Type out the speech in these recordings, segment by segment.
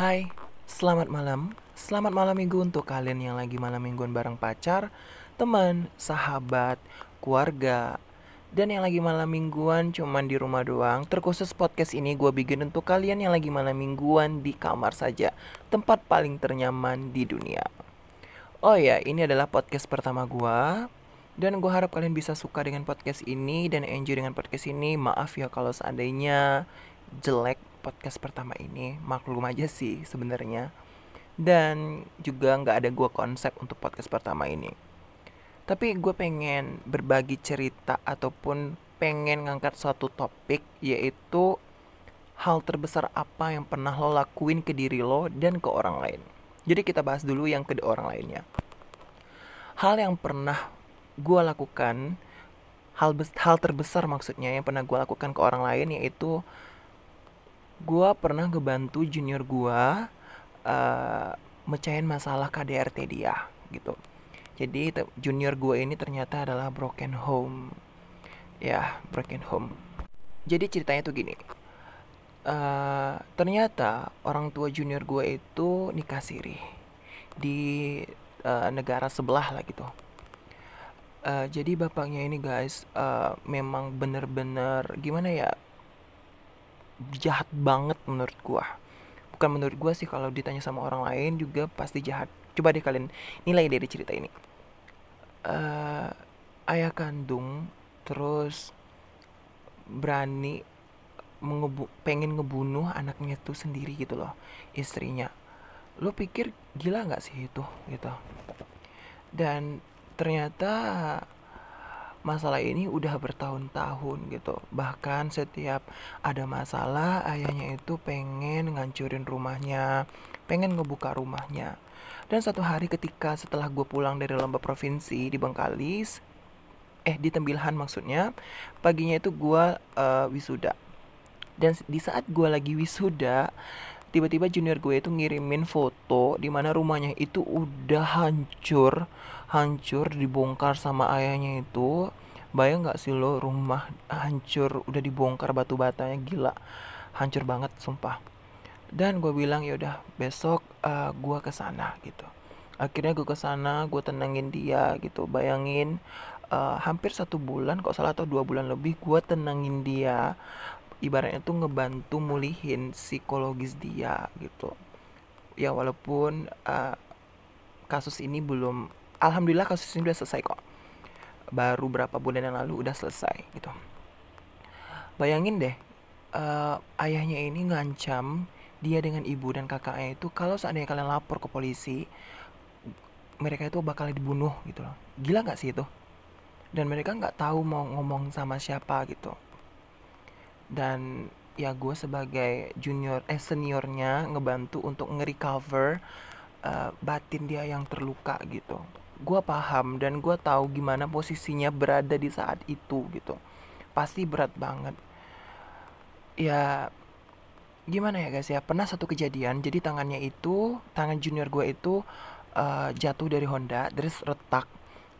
Hai, selamat malam. Selamat malam minggu untuk kalian yang lagi malam mingguan bareng pacar, teman, sahabat, keluarga, dan yang lagi malam mingguan cuman di rumah doang. Terkhusus podcast ini gue bikin untuk kalian yang lagi malam mingguan di kamar saja, tempat paling ternyaman di dunia. Oh ya, ini adalah podcast pertama gue. Dan gue harap kalian bisa suka dengan podcast ini dan enjoy dengan podcast ini. Maaf ya kalau seandainya jelek podcast pertama ini maklum aja sih sebenarnya. Dan juga nggak ada gue konsep untuk podcast pertama ini. Tapi gue pengen berbagi cerita ataupun pengen ngangkat suatu topik yaitu hal terbesar apa yang pernah lo lakuin ke diri lo dan ke orang lain. Jadi kita bahas dulu yang ke orang lainnya. Hal yang pernah gue lakukan hal hal terbesar maksudnya yang pernah gue lakukan ke orang lain yaitu gue pernah ngebantu junior gue uh, mecahin masalah KDRT dia gitu. Jadi junior gue ini ternyata adalah broken home. Ya broken home. Jadi ceritanya tuh gini uh, ternyata orang tua junior gue itu nikah siri di uh, negara sebelah lah gitu. Uh, jadi bapaknya ini guys uh, memang bener-bener gimana ya jahat banget menurut gua. Bukan menurut gua sih kalau ditanya sama orang lain juga pasti jahat. Coba deh kalian nilai dari cerita ini. Uh, ayah kandung terus berani mengebu pengen ngebunuh anaknya tuh sendiri gitu loh istrinya. Lo pikir gila nggak sih itu gitu. Dan ternyata masalah ini udah bertahun-tahun gitu. Bahkan setiap ada masalah ayahnya itu pengen ngancurin rumahnya pengen ngebuka rumahnya. Dan satu hari ketika setelah gue pulang dari lomba provinsi di Bengkalis eh di Tembilhan maksudnya paginya itu gue uh, wisuda. Dan di saat gue lagi wisuda tiba-tiba junior gue itu ngirimin foto di mana rumahnya itu udah hancur hancur dibongkar sama ayahnya itu bayang nggak sih lo rumah hancur udah dibongkar batu batanya gila hancur banget sumpah. Dan gue bilang ya udah besok uh, eh, gue ke sana gitu. Akhirnya gue ke sana gue tenangin dia gitu. Bayangin uh, hampir satu bulan kok salah atau dua bulan lebih gue tenangin dia. Ibaratnya tuh ngebantu mulihin psikologis dia gitu. Ya walaupun uh, kasus ini belum alhamdulillah kasus ini udah selesai kok. Baru berapa bulan yang lalu udah selesai gitu. Bayangin deh uh, ayahnya ini ngancam dia dengan ibu dan kakaknya itu kalau seandainya kalian lapor ke polisi mereka itu bakal dibunuh gitu loh. Gila nggak sih itu? Dan mereka nggak tahu mau ngomong sama siapa gitu. Dan ya gue sebagai junior eh seniornya ngebantu untuk nge-recover uh, batin dia yang terluka gitu gue paham dan gue tahu gimana posisinya berada di saat itu gitu. Pasti berat banget. Ya gimana ya guys ya? Pernah satu kejadian jadi tangannya itu tangan junior gue itu uh, jatuh dari Honda terus retak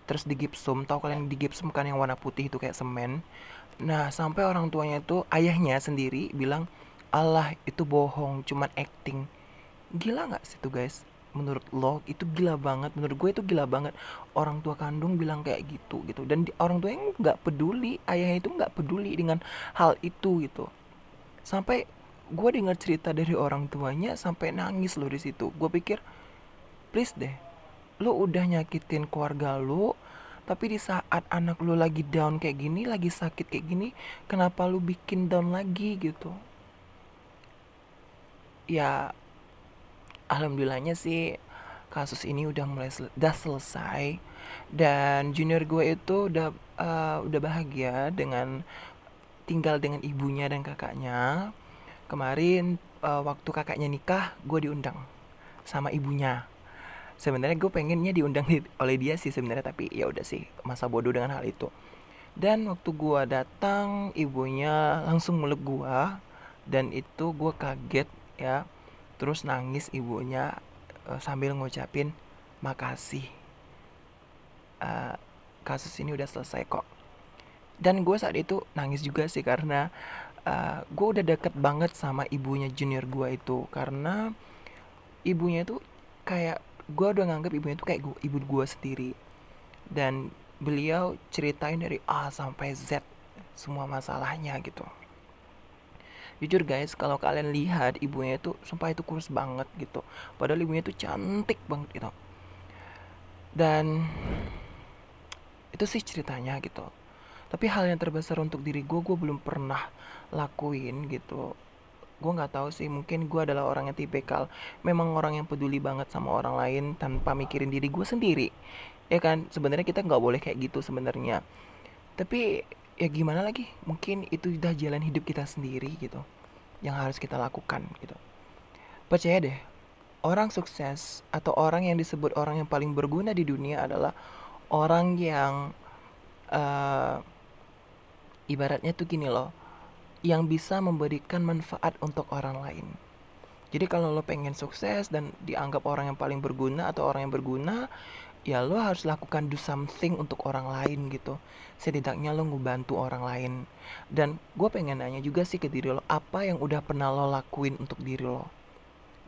terus digipsum. Tahu kalian digipsum kan yang warna putih itu kayak semen? Nah sampai orang tuanya itu ayahnya sendiri bilang Allah itu bohong cuman acting. Gila nggak sih tuh guys menurut lo itu gila banget menurut gue itu gila banget. Orang tua kandung bilang kayak gitu gitu. Dan di, orang tua yang nggak peduli ayahnya itu nggak peduli dengan hal itu gitu. Sampai gue dengar cerita dari orang tuanya sampai nangis lo di situ. Gue pikir please deh lo udah nyakitin keluarga lo tapi di saat anak lo lagi down kayak gini lagi sakit kayak gini kenapa lo bikin down lagi? Gitu. Ya alhamdulillahnya sih kasus ini udah mulai sel udah selesai. Dan junior gue itu udah uh, udah bahagia dengan tinggal dengan ibunya dan kakaknya. Kemarin uh, waktu kakaknya nikah gue diundang sama ibunya. Sebenarnya gue pengennya diundang di, oleh dia sih sebenarnya tapi ya udah sih masa bodoh dengan hal itu. Dan waktu gue datang ibunya langsung meluk gue. Dan itu gue kaget ya terus nangis ibunya uh, sambil ngucapin makasih uh, kasus ini udah selesai kok. Dan gue saat itu nangis juga sih karena uh, gue udah deket banget sama ibunya junior gue itu. Karena ibunya tuh kayak gue udah nganggap ibunya tuh kayak gua, ibu gue sendiri. Dan beliau ceritain dari A sampai Z semua masalahnya gitu jujur guys kalau kalian lihat ibunya itu sumpah itu kurus banget gitu. Padahal ibunya itu cantik banget gitu. Dan itu sih ceritanya gitu. Tapi hal yang terbesar untuk diri gue gue belum pernah lakuin gitu. Gue nggak tahu sih mungkin gue adalah orang yang tipikal memang orang yang peduli banget sama orang lain tanpa mikirin diri gue sendiri. Ya kan? Sebenarnya kita nggak boleh kayak gitu sebenarnya. Tapi ya gimana lagi? Mungkin itu udah jalan hidup kita sendiri gitu yang harus kita lakukan gitu. Percaya deh orang sukses atau orang yang disebut orang yang paling berguna di dunia adalah orang yang uh, ibaratnya tuh gini loh yang bisa memberikan manfaat untuk orang lain. Jadi kalau lo pengen sukses dan dianggap orang yang paling berguna atau orang yang berguna ya lo harus lakukan do something untuk orang lain gitu. Setidaknya lo ngebantu orang lain. Dan gue pengen nanya juga sih ke diri lo apa yang udah pernah lo lakuin untuk diri lo?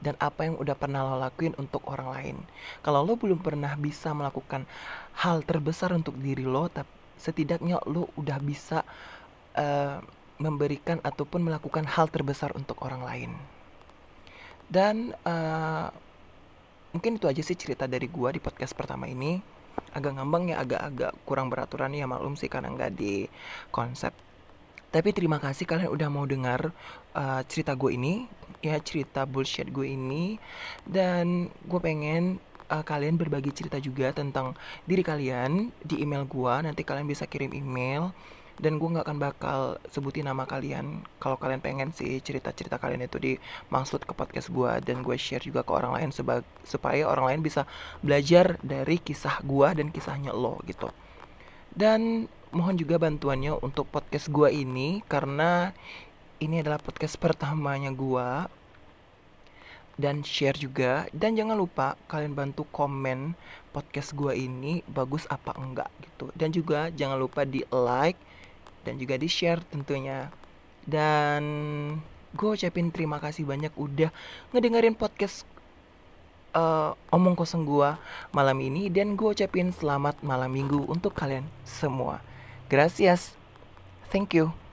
Dan apa yang udah pernah lo lakuin untuk orang lain? Kalau lo belum pernah bisa melakukan hal terbesar untuk diri lo tapi setidaknya lo udah bisa uh, memberikan ataupun melakukan hal terbesar untuk orang lain. Dan uh, mungkin itu aja sih cerita dari gua di podcast pertama ini. Agak ngambang ya agak-agak kurang beraturan ya maklum sih karena nggak di konsep. Tapi terima kasih kalian udah mau dengar uh, cerita gue ini ya cerita bullshit gue ini. Dan gue pengen uh, kalian berbagi cerita juga tentang diri kalian di email gue nanti kalian bisa kirim email dan gue nggak akan bakal sebutin nama kalian kalau kalian pengen sih cerita-cerita kalian itu dimaksud ke podcast gue dan gue share juga ke orang lain supaya orang lain bisa belajar dari kisah gue dan kisahnya lo gitu. Dan mohon juga bantuannya untuk podcast gue ini karena ini adalah podcast pertamanya gue dan share juga. Dan jangan lupa kalian bantu komen podcast gue ini bagus apa enggak gitu. Dan juga jangan lupa di like dan juga di share tentunya. Dan gue ucapin terima kasih banyak udah ngedengerin podcast uh, omong kosong gue malam ini. Dan gue ucapin selamat malam minggu untuk kalian semua. Gracias. Thank you